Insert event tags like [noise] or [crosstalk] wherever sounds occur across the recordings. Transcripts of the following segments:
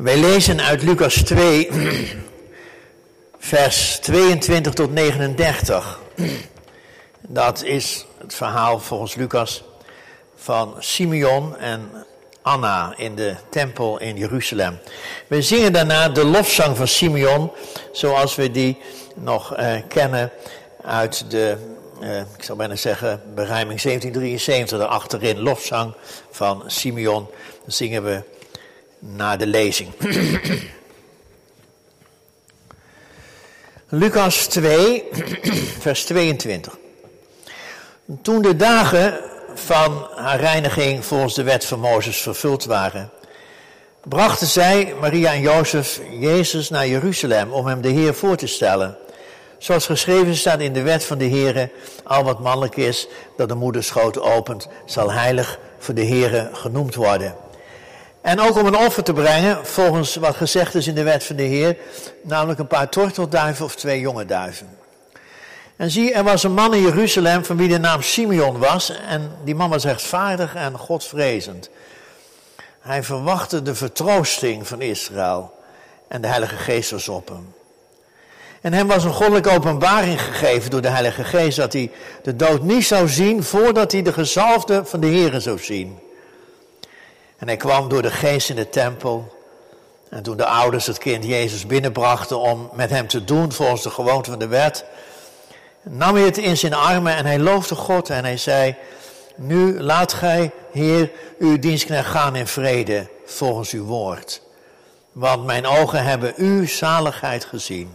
Wij lezen uit Lucas 2, vers 22 tot 39. Dat is het verhaal volgens Lucas van Simeon en Anna in de tempel in Jeruzalem. We zingen daarna de lofzang van Simeon, zoals we die nog uh, kennen uit de, uh, ik zou bijna zeggen, beruiming 1773, achterin lofzang van Simeon. Dan zingen we na de lezing. [clears throat] Lucas 2, [clears throat] vers 22. Toen de dagen van haar reiniging volgens de wet van Mozes vervuld waren, brachten zij, Maria en Jozef, Jezus naar Jeruzalem om hem de Heer voor te stellen. Zoals geschreven staat in de wet van de Heer, al wat mannelijk is dat de moederschoot opent, zal heilig voor de Heer genoemd worden. En ook om een offer te brengen, volgens wat gezegd is in de wet van de Heer, namelijk een paar tortelduiven of twee jonge duiven. En zie, er was een man in Jeruzalem van wie de naam Simeon was. En die man was rechtvaardig en godvrezend. Hij verwachtte de vertroosting van Israël. En de Heilige Geest was op hem. En hem was een goddelijke openbaring gegeven door de Heilige Geest dat hij de dood niet zou zien voordat hij de gezalfde van de Heeren zou zien. En hij kwam door de geest in de tempel. En toen de ouders het kind Jezus binnenbrachten om met hem te doen volgens de gewoonte van de wet, nam hij het in zijn armen en hij loofde God en hij zei, nu laat gij, Heer, uw dienstknecht gaan in vrede volgens uw woord. Want mijn ogen hebben uw zaligheid gezien,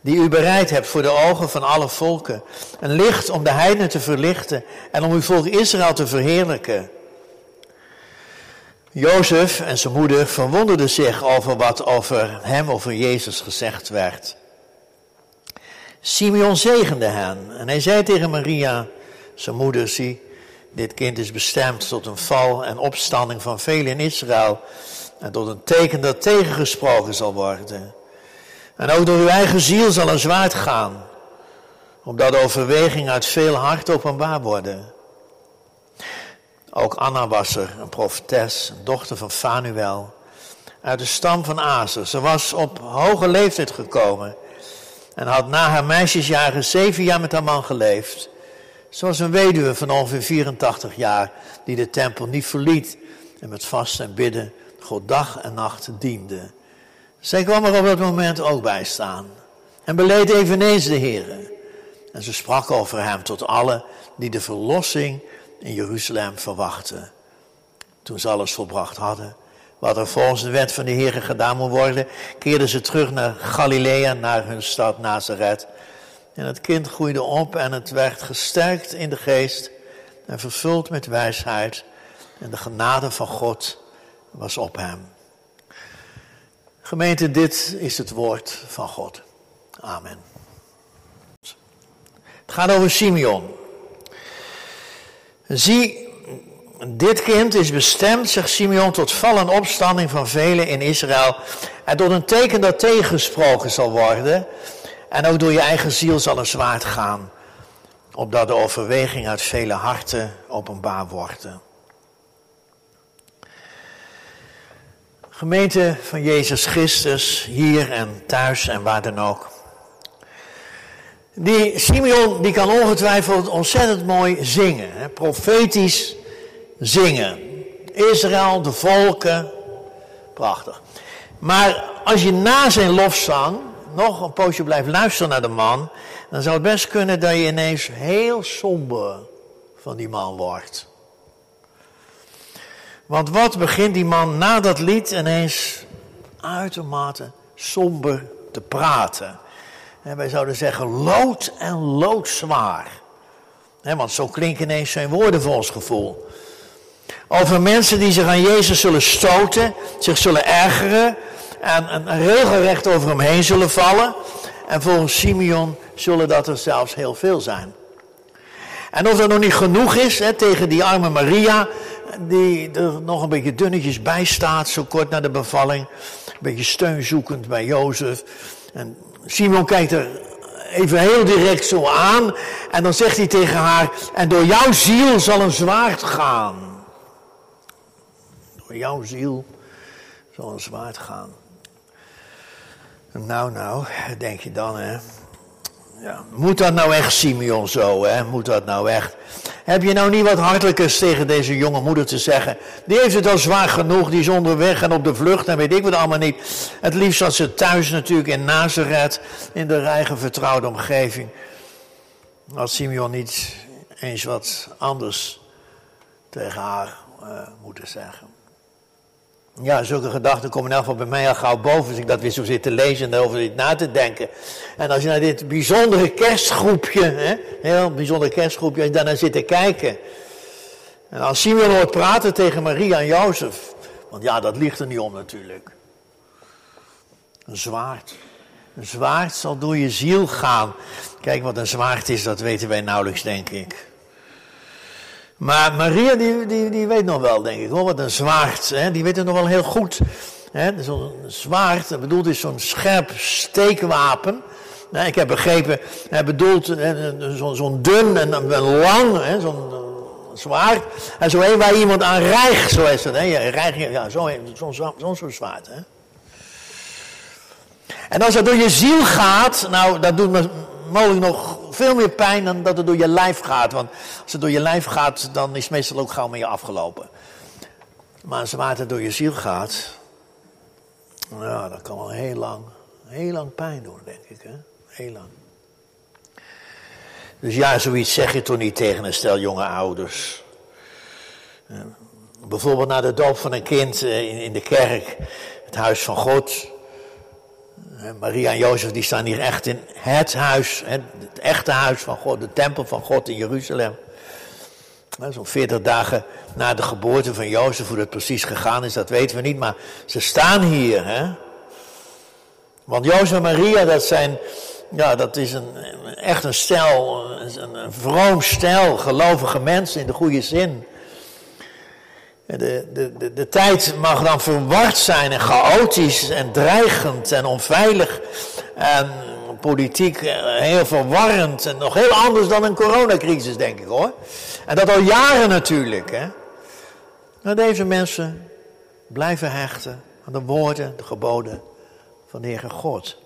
die u bereid hebt voor de ogen van alle volken. Een licht om de heidenen te verlichten en om uw volk Israël te verheerlijken. Jozef en zijn moeder verwonderden zich over wat over hem, over Jezus gezegd werd. Simeon zegende hen en hij zei tegen Maria, zijn moeder, zie, dit kind is bestemd tot een val en opstanding van velen in Israël en tot een teken dat tegengesproken zal worden. En ook door uw eigen ziel zal een zwaard gaan, omdat overweging uit veel hart openbaar worden. Ook Anna was er, een profetes, een dochter van Fanuel, uit de stam van Azer. Ze was op hoge leeftijd gekomen en had na haar meisjesjaren zeven jaar met haar man geleefd. Ze was een weduwe van ongeveer 84 jaar die de tempel niet verliet en met vasten en bidden God dag en nacht diende. Zij kwam er op dat moment ook bij staan en beleed eveneens de Heer. En ze sprak over hem tot allen die de verlossing in Jeruzalem verwachten. Toen ze alles volbracht hadden, wat er volgens de wet van de Heer gedaan moet worden, keerden ze terug naar Galilea, naar hun stad Nazareth. En het kind groeide op en het werd gesterkt in de geest en vervuld met wijsheid. En de genade van God was op hem. Gemeente, dit is het woord van God. Amen. Het gaat over Simeon. Zie, dit kind is bestemd, zegt Simeon, tot val en opstanding van velen in Israël. En tot een teken dat tegengesproken zal worden. En ook door je eigen ziel zal een zwaard gaan. Opdat de overweging uit vele harten openbaar wordt. Gemeente van Jezus Christus, hier en thuis en waar dan ook. Die Simeon die kan ongetwijfeld ontzettend mooi zingen, hè, profetisch zingen. Israël, de volken, prachtig. Maar als je na zijn lofzang nog een poosje blijft luisteren naar de man, dan zou het best kunnen dat je ineens heel somber van die man wordt. Want wat begint die man na dat lied ineens uitermate somber te praten? En wij zouden zeggen lood en loodzwaar. want zo klinken ineens zijn woorden voor ons gevoel. Over mensen die zich aan Jezus zullen stoten, zich zullen ergeren en, regelrecht over hem heen zullen vallen. En volgens Simeon zullen dat er zelfs heel veel zijn. En of dat nog niet genoeg is tegen die arme Maria, die er nog een beetje dunnetjes bij staat, zo kort na de bevalling. Een beetje steunzoekend bij Jozef. En Simon kijkt er even heel direct zo aan. En dan zegt hij tegen haar: En door jouw ziel zal een zwaard gaan. Door jouw ziel zo'n zwaard gaan. Nou, nou, denk je dan, hè? Ja, moet dat nou echt, Simeon, zo, hè? Moet dat nou echt? Heb je nou niet wat hartelijkers tegen deze jonge moeder te zeggen? Die heeft het al zwaar genoeg, die is onderweg en op de vlucht en weet ik wat allemaal niet. Het liefst had ze thuis natuurlijk in Nazareth, in de eigen vertrouwde omgeving. Had Simeon niet eens wat anders tegen haar uh, moeten zeggen. Ja, zulke gedachten komen in elk geval bij mij al gauw boven als ik dat weer zo zit te lezen en daarover zit na te denken. En als je naar dit bijzondere kerstgroepje, hè, heel bijzonder kerstgroepje, als je daarnaar zit te kijken. En als Simeon hoort praten tegen Maria en Jozef, want ja, dat ligt er niet om natuurlijk. Een zwaard. Een zwaard zal door je ziel gaan. Kijk, wat een zwaard is, dat weten wij nauwelijks, denk ik. Maar Maria, die, die, die weet nog wel, denk ik, hoor, wat een zwaard. Hè? Die weet het nog wel heel goed. Zo'n zwaard, dat bedoelt is zo'n scherp steekwapen. Ik heb begrepen, hij bedoelt zo'n zo dun en lang, zo'n zwaard. En zo een waar iemand aan rijgt, zo is het. Hè? Ja, zo'n zo, zo, zo zwaard. Hè? En als dat door je ziel gaat, nou, dat doet me mogelijk nog veel meer pijn dan dat het door je lijf gaat. Want als het door je lijf gaat, dan is het meestal ook gauw met je afgelopen. Maar als het door je ziel gaat, nou, dat kan wel heel lang, heel lang pijn doen, denk ik. Hè? Heel lang. Dus ja, zoiets zeg je toch niet tegen een stel jonge ouders. Bijvoorbeeld na de doop van een kind eh, in de kerk, het huis van God. Maria en Jozef die staan hier echt in het huis, het echte huis van God, de tempel van God in Jeruzalem. Zo'n 40 dagen na de geboorte van Jozef, hoe dat precies gegaan is, dat weten we niet, maar ze staan hier. Hè? Want Jozef en Maria, dat zijn, ja, dat is een, echt een stel, een, een vroom stel, gelovige mensen in de goede zin. De, de, de, de tijd mag dan verward zijn en chaotisch en dreigend en onveilig en politiek eh, heel verwarrend en nog heel anders dan een coronacrisis, denk ik hoor. En dat al jaren natuurlijk. Hè. Maar deze mensen blijven hechten aan de woorden, de geboden van de Heere God.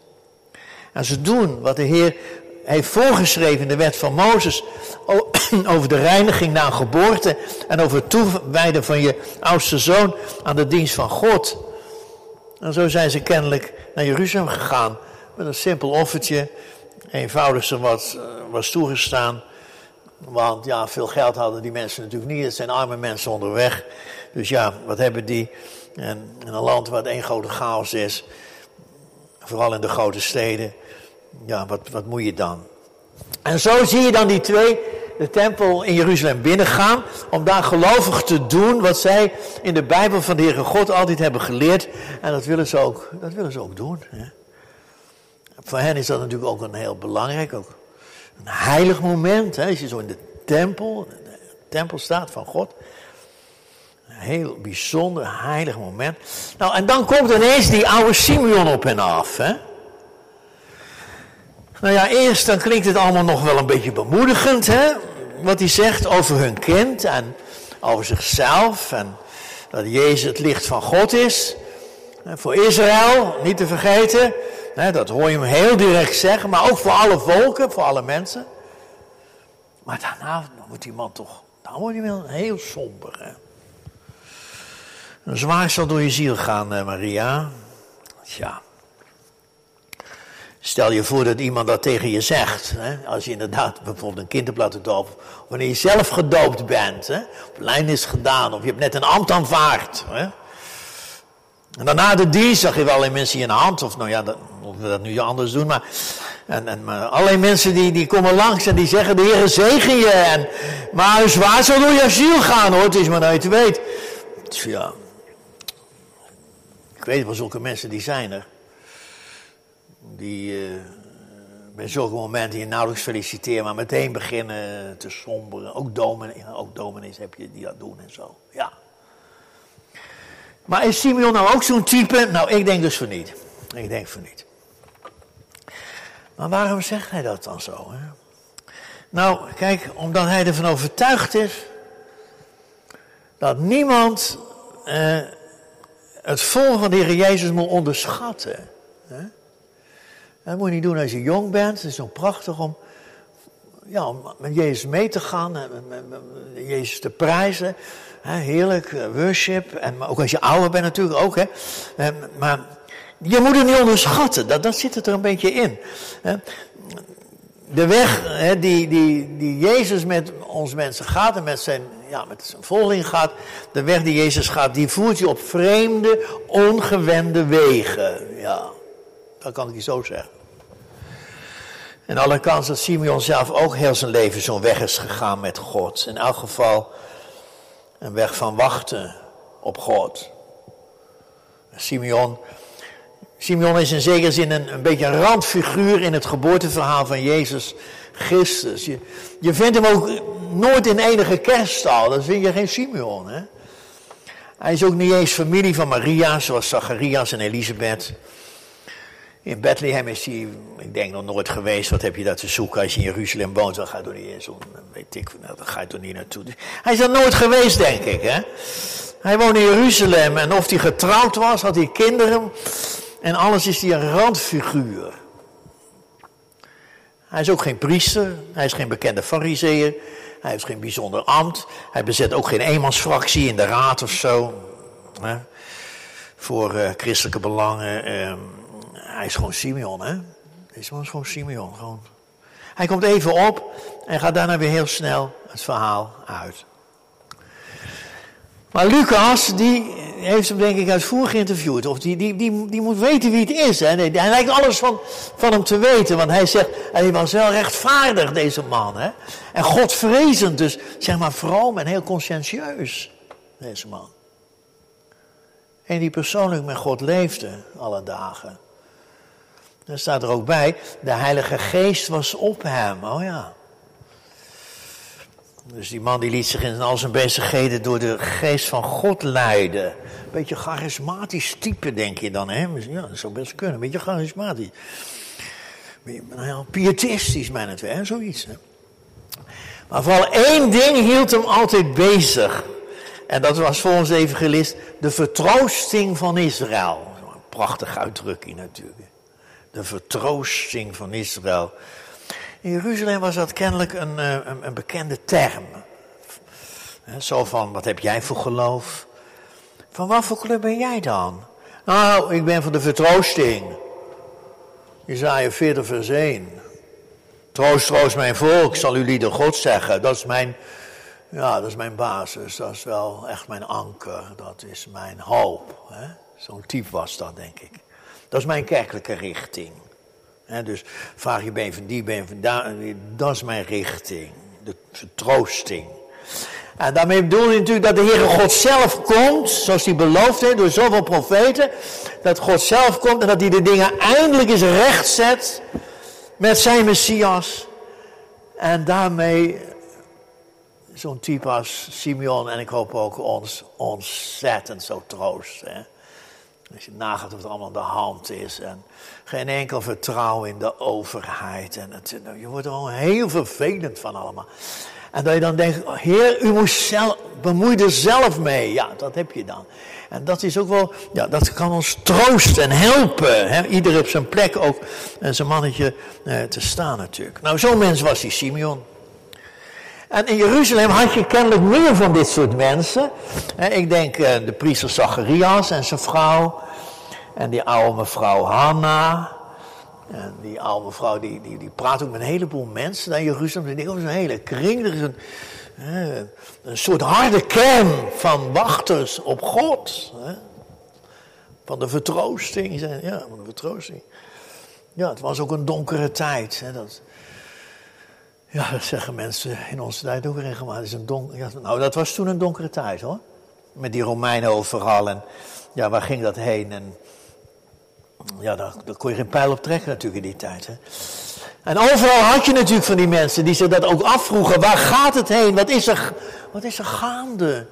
En ze doen wat de Heer heeft voorgeschreven in de wet van Mozes [clears throat] over de reiniging na geboorte en over het toewijden van je oudste zoon aan de dienst van God. En zo zijn ze kennelijk naar Jeruzalem gegaan met een simpel offertje, eenvoudigste wat eh, was toegestaan. Want ja, veel geld hadden die mensen natuurlijk niet. Het zijn arme mensen onderweg. Dus ja, wat hebben die? En in een land waar het één grote chaos is, vooral in de grote steden, ja, wat, wat moet je dan? En zo zie je dan die twee de tempel in Jeruzalem binnengaan. Om daar gelovig te doen wat zij in de Bijbel van de Heere God altijd hebben geleerd. En dat willen ze ook, dat willen ze ook doen. Hè. Voor hen is dat natuurlijk ook een heel belangrijk, ook een heilig moment. Hè. Als je zo in de tempel, de tempel staat van God. Een heel bijzonder heilig moment. Nou, en dan komt ineens die oude Simeon op hen af. Hè. Nou ja, eerst dan klinkt het allemaal nog wel een beetje bemoedigend, hè? Wat hij zegt over hun kind en over zichzelf en dat Jezus het licht van God is. Voor Israël, niet te vergeten, dat hoor je hem heel direct zeggen, maar ook voor alle volken, voor alle mensen. Maar daarna wordt die man toch, dan wordt hij wel heel somber. Hè? Een zwaar zal door je ziel gaan, Maria. Tja. Stel je voor dat iemand dat tegen je zegt. Hè? Als je inderdaad bijvoorbeeld een kind hebt laten dopen. Wanneer je zelf gedoopt bent. Hè? Lijn is gedaan. Of je hebt net een ambt aanvaard. Hè? En daarna de dienst zag je wel alleen mensen in de hand. Of nou ja, dat, of we dat nu anders doen. Maar, en, en, maar alleen mensen die, die komen langs en die zeggen de Heer zegen je. En, maar zwaar zal door je ziel gaan hoor. Het is maar dat je het weet. Ja. Ik weet wel zulke mensen die zijn er die uh, bij zulke momenten je nauwelijks feliciteren, maar meteen beginnen te somberen. Ook, domen, ook dominees heb je die dat doen en zo. Ja. Maar is Simeon nou ook zo'n type? Nou, ik denk dus van niet. Ik denk van niet. Maar waarom zegt hij dat dan zo? Hè? Nou, kijk, omdat hij ervan overtuigd is dat niemand uh, het volgen van de Heer Jezus moet onderschatten. Hè? Dat moet je niet doen als je jong bent. Het is zo prachtig om, ja, met Jezus mee te gaan. En Jezus te prijzen. Heerlijk, eh, worship. En, ook als je ouder bent natuurlijk ook. Hè? Maar je moet het niet onderschatten. Dat, dat zit het er een beetje in. De weg die, die, die Jezus met ons mensen gaat en met zijn, ja, met zijn volging gaat, de weg die Jezus gaat, die voert je op vreemde, ongewende wegen. Ja, dat kan ik je zo zeggen. En alle kans dat Simeon zelf ook heel zijn leven zo'n weg is gegaan met God. In elk geval een weg van wachten op God. Simeon, Simeon is in zekere zin een, een beetje een randfiguur in het geboorteverhaal van Jezus Christus. Je, je vindt hem ook nooit in enige kerststal, dan vind je geen Simeon. Hè? Hij is ook niet eens familie van Maria, zoals Zacharias en Elisabeth. In Bethlehem is hij, ik denk, nog nooit geweest. Wat heb je daar te zoeken als je in Jeruzalem woont? Dan ga je er niet eens om, weet ik, nou, dan ga je er niet naartoe. Hij is er nooit geweest, denk ik. Hè? Hij woonde in Jeruzalem en of hij getrouwd was, had hij kinderen. En alles is hij een randfiguur. Hij is ook geen priester, hij is geen bekende fariseer, hij heeft geen bijzonder ambt. Hij bezet ook geen eenmansfractie in de raad of zo. Hè? Voor uh, christelijke belangen. Uh, hij is gewoon Simeon, hè? Deze man is gewoon Simeon. Gewoon. Hij komt even op en gaat daarna weer heel snel het verhaal uit. Maar Lucas, die heeft hem denk ik uitvoerig geïnterviewd. Of die, die, die, die moet weten wie het is. Hè? Hij lijkt alles van, van hem te weten. Want hij zegt, hij was wel rechtvaardig, deze man. Hè? En godvrezend, dus zeg maar vroom en heel conscientieus, deze man. En die persoonlijk met God leefde alle dagen. Daar staat er ook bij, de Heilige Geest was op hem. Oh ja. Dus die man die liet zich in al zijn bezigheden door de geest van God leiden. Beetje charismatisch type, denk je dan, hè? Ja, dat zou best kunnen. Beetje charismatisch. Nou ja, pietistisch, mijn het hè? Zoiets, hè? Maar vooral één ding hield hem altijd bezig. En dat was volgens de evangelist de vertroosting van Israël. Prachtige uitdrukking natuurlijk. De vertroosting van Israël. In Jeruzalem was dat kennelijk een, eh, een, een bekende term. Zo van, wat heb jij voor geloof? Van wat voor club ben jij dan? Nou, ik ben van de vertroosting. Isaiah 40 vers 1. Troost, troost mijn volk, zal u de God zeggen. Dat is mijn, ja, dat is mijn basis. Dat is wel echt mijn anker. Dat is mijn hoop. Zo'n type was dat, denk ik. Dat is mijn kerkelijke richting dus vraag je ben van die, ben van daar, dat is mijn richting. De vertroosting. En daarmee bedoel je natuurlijk dat de Heere God zelf komt, zoals hij beloofd heeft door zoveel profeten. Dat God zelf komt en dat hij de dingen eindelijk eens recht zet met zijn Messias. En daarmee zo'n type als Simeon en ik hoop ook ons ontzettend zo troost. Als je nagaat wat er allemaal aan de hand is. En geen enkel vertrouwen in de overheid. En het, nou, je wordt er gewoon heel vervelend van allemaal. En dat je dan denkt, heer, u moest zelf, bemoei er zelf mee. Ja, dat heb je dan. En dat is ook wel, ja, dat kan ons troosten en helpen. Hè? Ieder op zijn plek ook uh, zijn mannetje uh, te staan natuurlijk. Nou, zo'n mens was die Simeon. En in Jeruzalem had je kennelijk meer van dit soort mensen. Ik denk uh, de priester Zacharias en zijn vrouw. En die oude mevrouw Hanna. En die oude mevrouw die, die, die praat ook met een heleboel mensen naar Jeruzalem. Die denken, oh, een hele kring. Er is een, een soort harde kern van wachters op God. Van de vertroosting. Ja, van de vertroosting. Ja, het was ook een donkere tijd. Hè? Dat, ja, dat zeggen mensen in onze tijd ook regelmatig. Een ja, nou, dat was toen een donkere tijd hoor. Met die Romeinen overal. En ja, waar ging dat heen? En ja, daar, daar kon je geen pijl op trekken natuurlijk in die tijd. Hè. En overal had je natuurlijk van die mensen die zich dat ook afvroegen. Waar gaat het heen? Wat is er, wat is er gaande?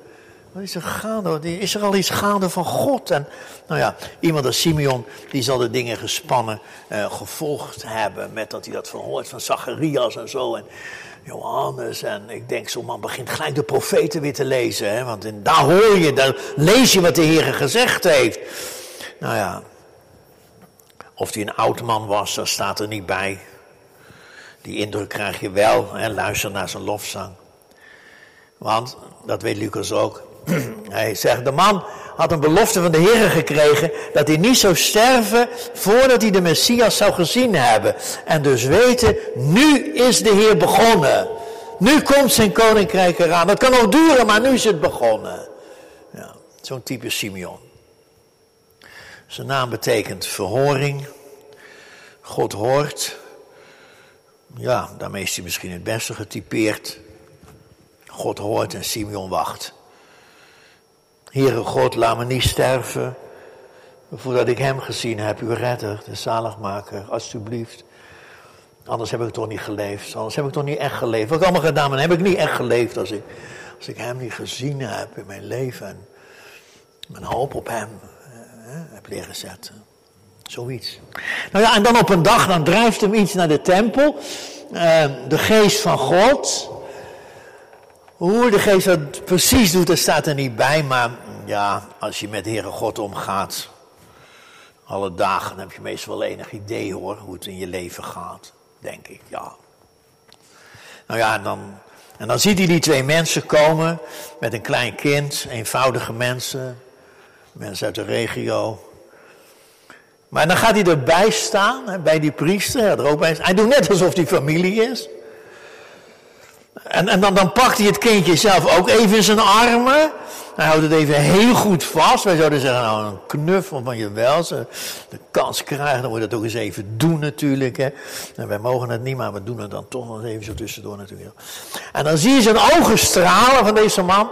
Is er? Is er al iets gaande van God? En nou ja, iemand als Simeon, die zal de dingen gespannen uh, gevolgd hebben. Met dat hij dat verhoort van Zacharias en zo. En Johannes. En ik denk, zo'n man begint gelijk de profeten weer te lezen. Hè? Want in, daar hoor je, daar lees je wat de Heer gezegd heeft. Nou ja, of hij een oud man was, dat staat er niet bij. Die indruk krijg je wel. Hè? Luister naar zijn lofzang. Want, dat weet Lucas ook. [clears throat] Hij zegt, de man had een belofte van de Heer gekregen dat hij niet zou sterven voordat hij de Messias zou gezien hebben. En dus weten, nu is de Heer begonnen. Nu komt zijn koninkrijk eraan. Dat kan nog duren, maar nu is het begonnen. Ja, zo'n type Simeon. Zijn naam betekent verhoring. God hoort. Ja, daarmee is hij misschien het beste getypeerd. God hoort en Simeon wacht. Heere God, laat me niet sterven voordat ik hem gezien heb, uw redder, de zaligmaker, alstublieft. Anders heb ik toch niet geleefd, anders heb ik toch niet echt geleefd. Wat ik allemaal gedaan, heb ik niet echt geleefd als ik, als ik hem niet gezien heb in mijn leven. En mijn hoop op hem eh, heb leren zetten. Zoiets. Nou ja, en dan op een dag, dan drijft hem iets naar de tempel. Uh, de geest van God. Hoe de geest dat precies doet, dat staat er niet bij. Maar ja, als je met Heere God omgaat, alle dagen, heb je meestal wel enig idee hoor, hoe het in je leven gaat. Denk ik, ja. Nou ja, en dan, en dan ziet hij die twee mensen komen met een klein kind, eenvoudige mensen, mensen uit de regio. Maar dan gaat hij erbij staan, bij die priester, er ook bij, hij doet net alsof hij familie is. En, en dan, dan pakt hij het kindje zelf ook even in zijn armen. Hij houdt het even heel goed vast. Wij zouden zeggen, nou een knuffel van je wel. Ze de kans krijgen, dan moet je dat ook eens even doen natuurlijk. Hè. En wij mogen het niet, maar we doen het dan toch nog even zo tussendoor natuurlijk. En dan zie je zijn ogen stralen van deze man.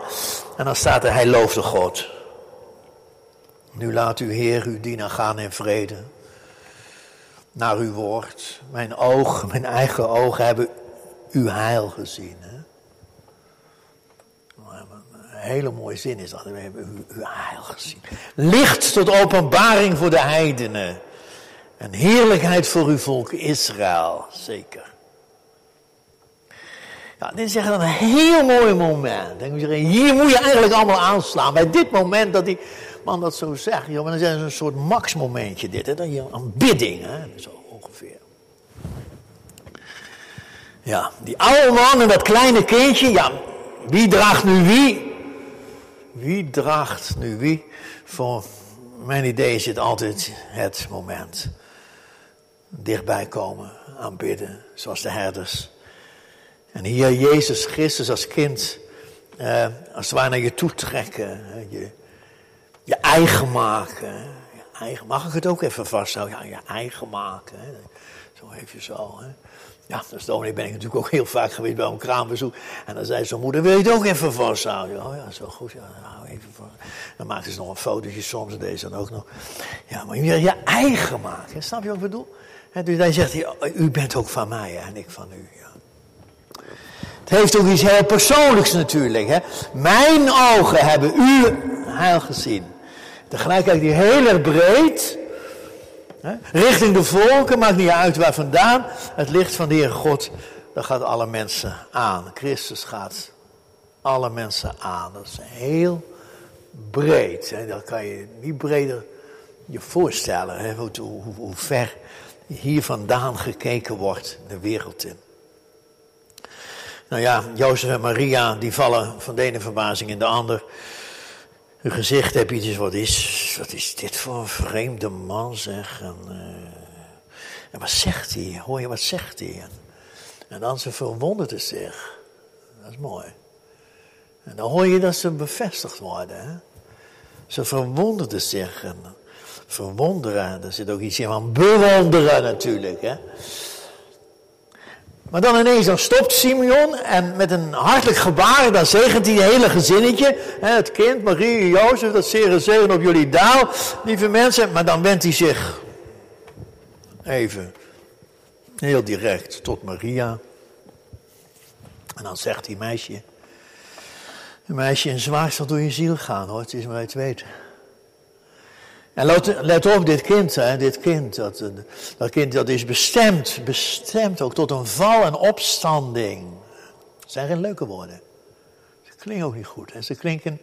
En dan staat er, hij loofde God. Nu laat uw Heer uw dienaar gaan in vrede. Naar uw woord. Mijn ogen, mijn eigen ogen hebben uw heil gezien. Hele mooie zin is dat. We hebben uw, heil gezien. Licht tot openbaring voor de heidenen. En heerlijkheid voor uw volk Israël. Zeker. Ja, dit is echt een heel mooi moment. Hier moet je eigenlijk allemaal aanslaan. Bij dit moment dat die man dat zo zegt. Joh, dan is een soort max-momentje dit. Hè? Dat je een bidding. Hè? Zo. Ja, die oude man en dat kleine kindje, ja, wie draagt nu wie? Wie draagt nu wie? Voor mijn idee het altijd het moment. Dichtbij komen, aanbidden, zoals de herders. En hier Jezus Christus als kind, eh, als het ware naar je toe trekken. Je, je eigen maken. Je eigen, mag ik het ook even vasthouden? Ja, je eigen maken. Hè? Zo even zo. Hè? Ja, als dominee ben ik natuurlijk ook heel vaak geweest bij een kraambezoek. En dan zei zijn moeder, wil je het ook even vasthouden? Oh ja, zo goed, ja, even voor. Dan maakte ze nog een fotootje soms deze dan ook nog. Ja, maar je wil je eigen maken, snap je wat ik bedoel? dus hij zegt, u bent ook van mij en ik van u. Ja. Het heeft ook iets heel persoonlijks natuurlijk. Hè? Mijn ogen hebben u heil gezien. Tegelijkertijd die heel erg breed. Richting de volken, maakt niet uit waar vandaan. Het licht van de Heer God, dat gaat alle mensen aan. Christus gaat alle mensen aan. Dat is heel breed. Hè. Dat kan je niet breder je voorstellen. Hè, hoe, hoe, ver hier vandaan gekeken wordt de wereld in. Nou ja, Jozef en Maria die vallen van de ene verbazing in de ander. Hun gezicht heb je dus, wat is, wat is dit voor een vreemde man zeg. En, uh, en wat zegt hij? Hoor je wat zegt hij? En, en dan ze verwonderde zich. Dat is mooi. En dan hoor je dat ze bevestigd worden. Hè? Ze verwonderden zich. En verwonderen, er zit ook iets in van bewonderen natuurlijk. Hè? Maar dan ineens dan stopt Simeon en met een hartelijk gebaar, dan zegent hij het hele gezinnetje. Het kind, Marie, Jozef, dat zeer zegen op jullie daal, lieve mensen. Maar dan wendt hij zich even heel direct tot Maria. En dan zegt hij, meisje, Een meisje in zwaar zal door je ziel gaan hoor, het is maar het weten. En let, op, dit kind, dit kind, dat, dat kind dat is bestemd, bestemd ook tot een val en opstanding. Dat zijn geen leuke woorden. Ze klinken ook niet goed. Ze klinken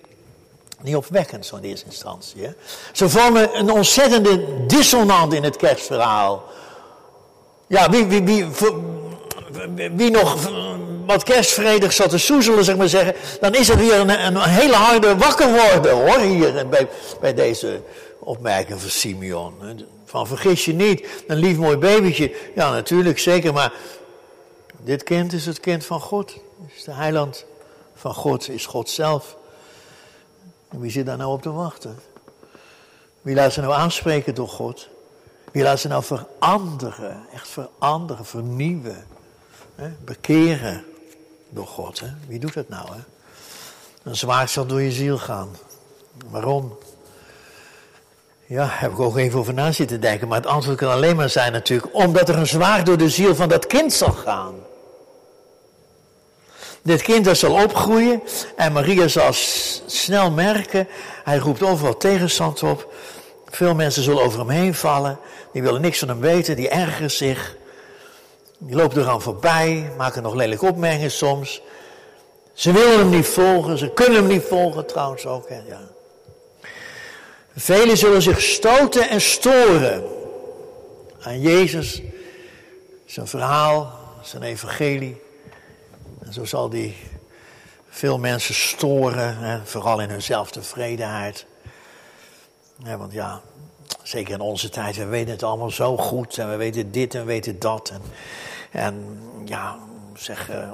niet opwekkend, zo in eerste instantie. Hè. Ze vormen een ontzettende dissonant in het kerstverhaal. Ja, wie, wie, wie, wie nog wat kerstvredig zat te soezelen, zeg maar zeggen, dan is het weer een, een hele harde wakker worden hoor, hier bij, bij deze opmerking van Simeon. Van vergis je niet, een lief mooi babytje. Ja, natuurlijk, zeker, maar dit kind is het kind van God. Is de heiland van God, is God zelf. Wie zit daar nou op te wachten? Wie laat ze nou aanspreken door God? Wie laat ze nou veranderen, echt veranderen, vernieuwen, hè? bekeren door God? Hè? Wie doet dat nou? Hè? Een zwaard zal door je ziel gaan. Waarom? Ja, heb ik ook even over na zitten denken. Maar het antwoord kan alleen maar zijn natuurlijk, omdat er een zwaard door de ziel van dat kind zal gaan. Dit kind dat zal opgroeien en Maria zal snel merken, hij roept overal tegenstand op. Veel mensen zullen over hem heen vallen, die willen niks van hem weten, die ergeren zich. Die lopen er aan voorbij, maken nog lelijke opmerkingen soms. Ze willen hem niet volgen, ze kunnen hem niet volgen trouwens ook. Hè, ja. Velen zullen zich stoten en storen aan Jezus, zijn verhaal, zijn evangelie. En zo zal die veel mensen storen, hè, vooral in hun zelftevredenheid. Ja, want ja, zeker in onze tijd, we weten het allemaal zo goed en we weten dit en we weten dat. En, en ja, zeg, uh,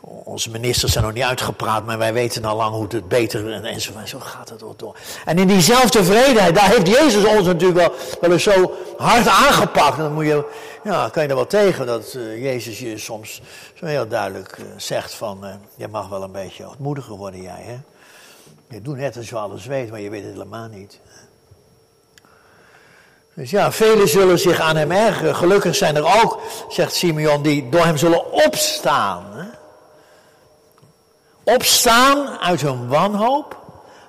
onze ministers zijn nog niet uitgepraat, maar wij weten al lang hoe het beter en, en zo, gaat het door. En in diezelfde tevredenheid, daar heeft Jezus ons natuurlijk wel, wel eens zo hard aangepakt. dan moet je, ja, kan je er wel tegen dat uh, Jezus je soms zo heel duidelijk uh, zegt van, uh, je mag wel een beetje ontmoediger worden jij. Hè? Je doet net als je alles weet, maar je weet het helemaal niet. Dus ja, velen zullen zich aan hem ergeren. Gelukkig zijn er ook, zegt Simeon, die door hem zullen opstaan. Hè? Opstaan uit hun wanhoop,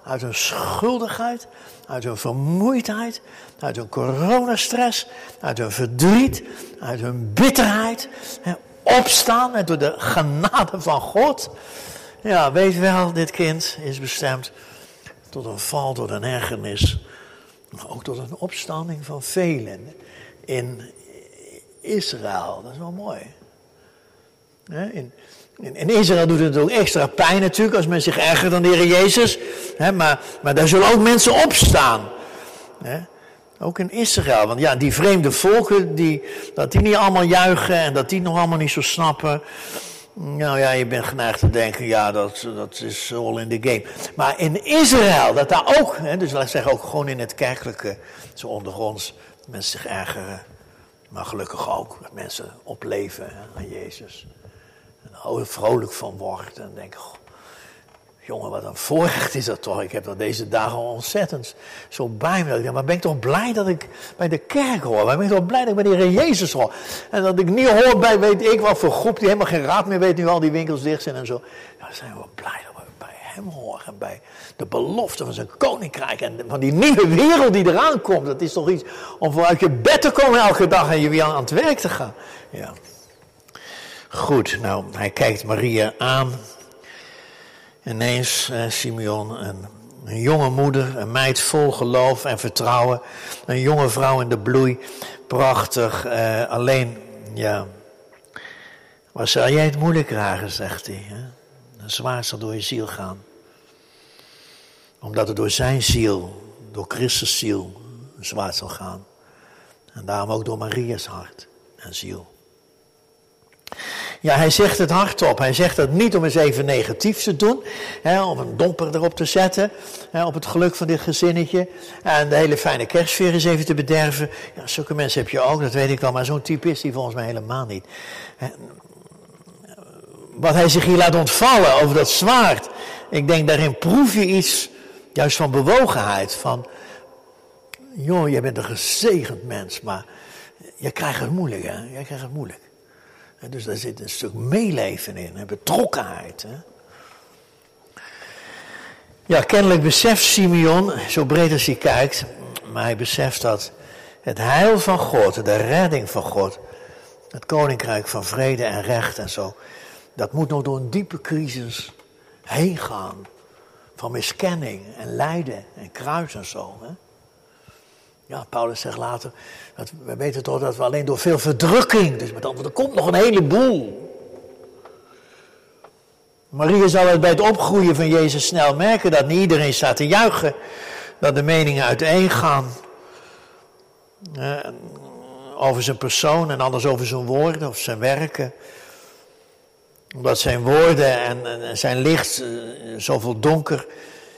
uit hun schuldigheid, uit hun vermoeidheid, uit hun coronastress, uit hun verdriet, uit hun bitterheid. Opstaan en door de genade van God. Ja, weet wel, dit kind is bestemd tot een val, tot een ergernis. Maar ook tot een opstanding van velen in Israël. Dat is wel mooi. In, in Israël doet het ook extra pijn natuurlijk als men zich ergert aan de Heer Jezus. Maar, maar daar zullen ook mensen opstaan. Ook in Israël. Want ja, die vreemde volken, die, dat die niet allemaal juichen en dat die nog allemaal niet zo snappen. Nou ja, je bent geneigd te denken, ja, dat, dat is all in the game. Maar in Israël, dat daar ook, hè, dus laat ik zeggen ook gewoon in het kerkelijke, zo onder ons, mensen zich ergeren. Maar gelukkig ook dat mensen opleven aan Jezus vrolijk van wordt. En denk, jongen, wat een voorrecht is dat toch. Ik heb dat deze dagen ontzettend zo bij me. Maar ben ik toch blij dat ik bij de kerk hoor. Maar ben ik toch blij dat ik bij de Heer Jezus hoor. En dat ik niet hoor bij, weet ik wat voor groep die helemaal geen raad meer weet nu al die winkels dicht zijn en zo. Ja, dan zijn we blij dat we bij hem horen. En bij de belofte van zijn koninkrijk. En van die nieuwe wereld die eraan komt. Dat is toch iets om vooruit je bed te komen elke dag en je weer aan het werk te gaan. Ja. Goed, nou, hij kijkt Maria aan. Ineens, eh, Simeon, een, een, jonge moeder, een meid vol geloof en vertrouwen. Een jonge vrouw in de bloei. Prachtig. Eh, alleen, ja. Wat zal jij het moeilijk krijgen, zegt hij. Hè? Een zwaar zal door je ziel gaan. Omdat het door zijn ziel, door Christus ziel, zwaar zal gaan. En daarom ook door Maria's hart en ziel. Ja, hij zegt het hardop. Hij zegt het niet om eens even negatief te doen, hè, om een domper erop te zetten, hè, op het geluk van dit gezinnetje. En de hele fijne kerstsfeer eens even te bederven. Ja, zulke mensen heb je ook, dat weet ik wel, maar zo'n type is die volgens mij helemaal niet. Wat hij zich hier laat ontvallen over dat zwaard, ik denk daarin proef je iets juist van bewogenheid, van, joh, jij bent een gezegend mens, maar je krijgt het moeilijk, hè? Jij krijgt het moeilijk. Dus daar zit een stuk meeleven in, betrokkenheid. Hè? Ja, kennelijk beseft Simeon, zo breed als hij kijkt, maar hij beseft dat het heil van God, de redding van God, het koninkrijk van vrede en recht en zo, dat moet nog door een diepe crisis heen gaan. Van miskenning en lijden en kruis en zo. Hè? Ja, Paulus zegt later, dat, we weten toch dat we alleen door veel verdrukking, dus met andere er komt nog een heleboel. Maria zal het bij het opgroeien van Jezus snel merken dat niet iedereen staat te juichen, dat de meningen uiteen gaan. Eh, over zijn persoon en anders over zijn woorden of zijn werken. Omdat zijn woorden en, zijn licht uh, zoveel donker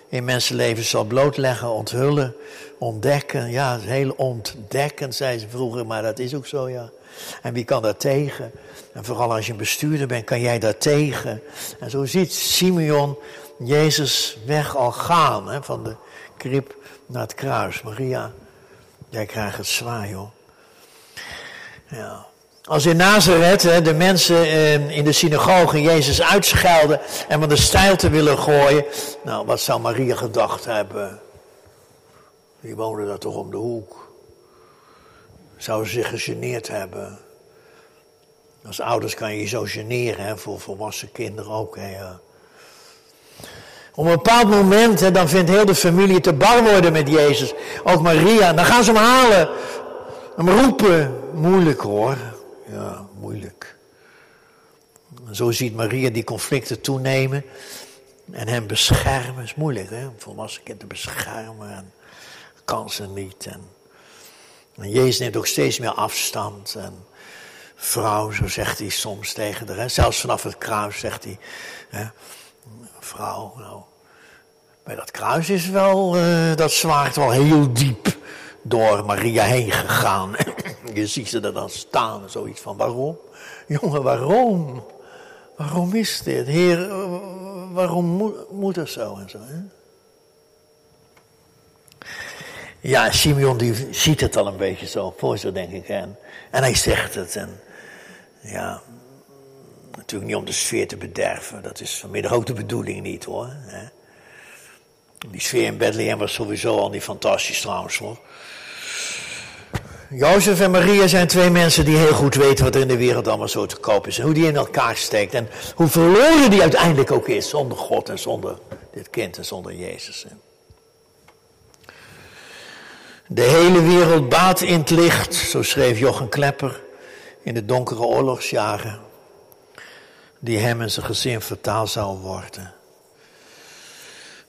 in mensenlevens zal blootleggen, onthullen, ontdekken. Ja, heel ontdekkend, zei ze vroeger, maar dat is ook zo, ja. En wie kan daar tegen? En vooral als je een bestuurder bent, kan jij daar tegen. En zo ziet Simeon Jezus weg al gaan, hè, van de krib naar het kruis. Maria, jij krijgt het zwaar, joh. Ja. Als in Nazareth hè, de mensen eh, in de synagoge Jezus uitschelden en van de stijl te willen gooien. Nou, wat zou Maria gedacht hebben? Die woonde daar toch om de hoek. Zou ze zich gegeneerd hebben? Als ouders kan je je zo generen, hè, voor volwassen kinderen ook. Hè, ja. Op een bepaald moment, hè, dan vindt heel de familie te bar worden met Jezus. Ook Maria. Dan gaan ze hem halen. Hem roepen. Moeilijk hoor. Ja, moeilijk. En zo ziet Maria die conflicten toenemen. En hem beschermen. is moeilijk hè, om volwassen kind te beschermen. En kan ze niet. En, Jezus neemt ook steeds meer afstand. En vrouw, zo zegt hij soms tegen de rest. Zelfs vanaf het kruis zegt hij. Hè, vrouw, nou. Bij dat kruis is wel uh, dat zwaard wel heel diep door Maria heen gegaan. [clears throat] Je ziet ze er dan staan, zoiets van waarom? Jongen, waarom? Waarom is dit? Heer, waarom moet, moet het zo en zo? Hè? Ja, Simeon die ziet het al een beetje zo voor zich, denk ik. En, en hij zegt het. En ja, natuurlijk niet om de sfeer te bederven. Dat is vanmiddag ook de bedoeling niet hoor. Die sfeer in Bethlehem was sowieso al niet fantastisch trouwens hoor. Jozef en Maria zijn twee mensen die heel goed weten wat er in de wereld allemaal zo te koop is. En hoe die in elkaar steekt. En hoe verloren die uiteindelijk ook is zonder God en zonder dit kind en zonder Jezus. De hele wereld baat in het licht, zo schreef Jochen Klepper in de donkere oorlogsjaren, die hem en zijn gezin vertaald zou worden.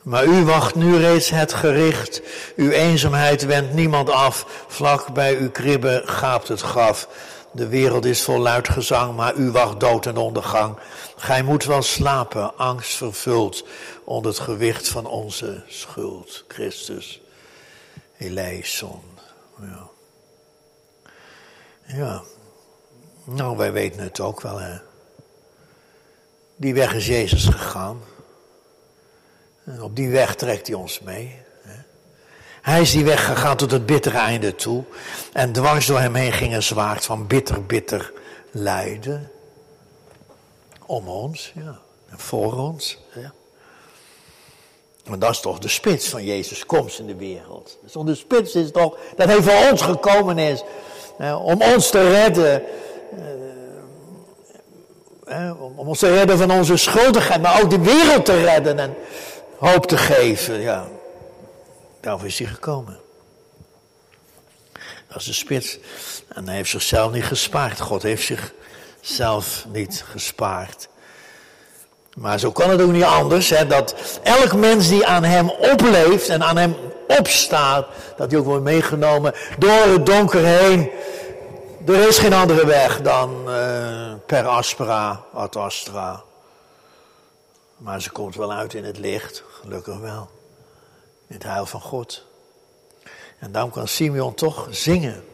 Maar u wacht nu reeds het gericht. Uw eenzaamheid wendt niemand af. Vlak bij uw kribben gaapt het graf. De wereld is vol luid gezang, maar u wacht dood en ondergang. Gij moet wel slapen, angst vervuld, onder het gewicht van onze schuld. Christus, eleison. Ja. ja. Nou, wij weten het ook wel, hè. Die weg is Jezus gegaan. Op die weg trekt hij ons mee. Hij is die weg gegaan tot het bittere einde toe. En dwars door hem heen ging een zwaard van bitter, bitter lijden. Om ons, ja. Voor ons, ja. Maar dat is toch de spits van Jezus' komst in de wereld. Dus de spits is toch dat hij voor ons gekomen is. om ons te redden. Eh, om ons te redden van onze schuldigheid, maar ook de wereld te redden. En hoop te geven. Ja, daarvoor is hij gekomen. Dat is de spits. En hij heeft zichzelf niet gespaard. God heeft zichzelf niet gespaard. Maar zo kan het ook niet anders, hè, dat elk mens die aan hem opleeft en aan hem opstaat, dat hij ook wordt meegenomen door het donker heen. Er is geen andere weg dan uh, per aspera ad astra. Maar ze komt wel uit in het licht, gelukkig wel. In het heil van God. En daarom kan Simeon toch zingen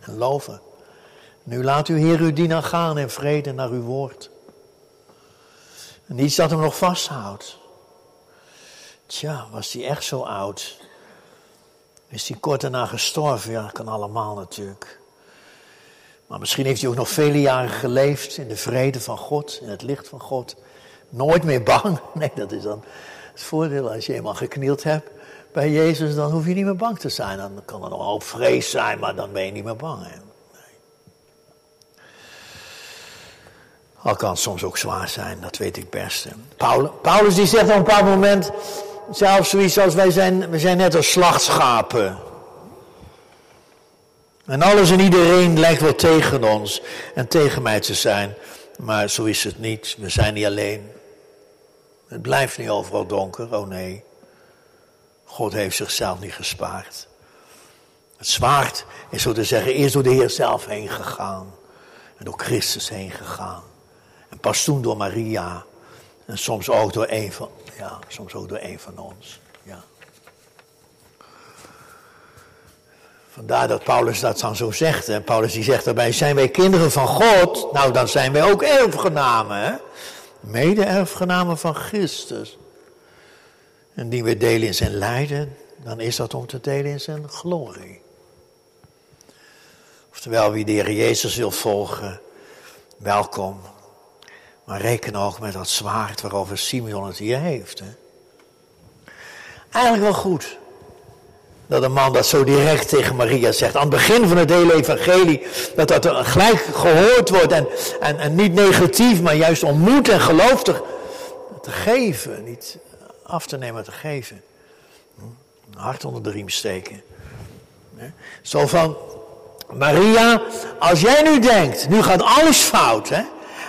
en loven. Nu laat u Heer uw dienaar gaan in vrede naar uw woord. En niets dat hem nog vasthoudt. Tja, was hij echt zo oud? Is hij kort daarna gestorven? Ja, kan allemaal natuurlijk. Maar misschien heeft hij ook nog vele jaren geleefd in de vrede van God, in het licht van God. Nooit meer bang. [laughs] Nee, dat is dan Het voordeel als je eenmaal geknield hebt bij Jezus, dan hoef je niet meer bang te zijn. Dan kan er nog een hoop vrees zijn, maar dan ben je niet meer bang. Hè? Al kan het soms ook zwaar zijn, dat weet ik best. Paulus, Paulus die zegt op een bepaald moment zelfs zoiets als wij zijn, we zijn net als slachtschapen. En alles en iedereen lijkt wel tegen ons en tegen mij te zijn. Maar zo is het niet. We zijn niet alleen. Het blijft niet overal donker. Oh nee. God heeft zichzelf niet gespaard. Het zwaard is zo te zeggen eerst door de Heer zelf heen gegaan. En door Christus heen gegaan. Pas toen door Maria. En soms ook door een van, ja, soms ook door een van ons. Ja. Vandaar dat Paulus dat dan zo zegt. Hè. Paulus die zegt daarbij, zijn wij kinderen van God? Nou, dan zijn wij ook erfgenamen. Mede-erfgenamen van Christus. En die we delen in zijn lijden, dan is dat om te delen in zijn glorie. Oftewel, wie de Heer Jezus wil volgen, welkom. Maar reken ook met dat zwaard waarover Simeon het hier heeft. Hè? Eigenlijk wel goed. Dat een man dat zo direct tegen Maria zegt. Aan het begin van het hele evangelie. Dat dat gelijk gehoord wordt. En, en, en niet negatief, maar juist ontmoet en geloof te, te geven. Niet af te nemen, maar te geven. Een hart onder de riem steken. Zo van, Maria, als jij nu denkt, nu gaat alles fout, hè?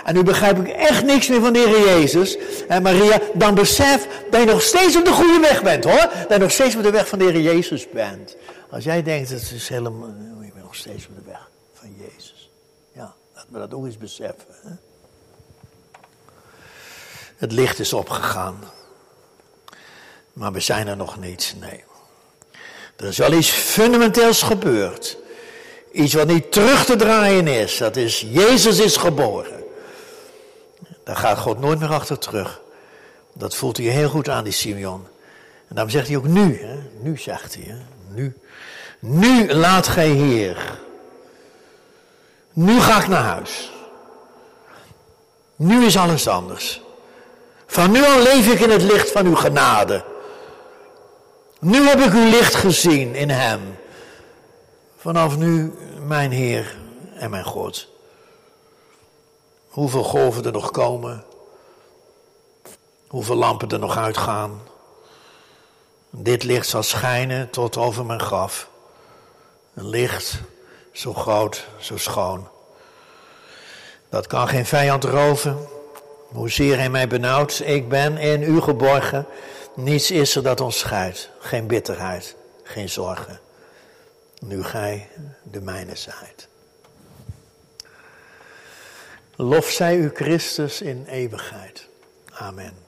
En nu begrijp ik echt niks meer van de Heer Jezus. En Maria, dan besef dat je nog steeds op de goede weg bent hoor. Dat je nog steeds op de weg van de Heer Jezus bent. Als jij denkt, het is helemaal, je bent nog steeds op de weg van Jezus. Ja, laten we dat ook eens beseffen. Het licht is opgegaan. Maar we zijn er nog niet, nee. Er is wel iets fundamenteels gebeurd. Iets wat niet terug te draaien is. Dat is, Jezus is geboren. Daar gaat God nooit meer achter terug. Dat voelt hij heel goed aan, die Simeon. En daarom zegt hij ook nu. Hè? Nu zegt hij. Hè? Nu. Nu laat gij Heer. Nu ga ik naar huis. Nu is alles anders. Van nu aan leef ik in het licht van uw genade. Nu heb ik uw licht gezien in hem. Vanaf nu mijn Heer en mijn God. Hoeveel golven er nog komen. Hoeveel lampen er nog uitgaan. Dit licht zal schijnen tot over mijn graf. Een licht zo groot, zo schoon. Dat kan geen vijand roven. Hoezeer hij mij benauwd, ik ben in u geborgen. Niets is er dat ons scheidt. Geen bitterheid, geen zorgen. Nu gij de mijne zijt. Lof zij u Christus in eeuwigheid. Amen.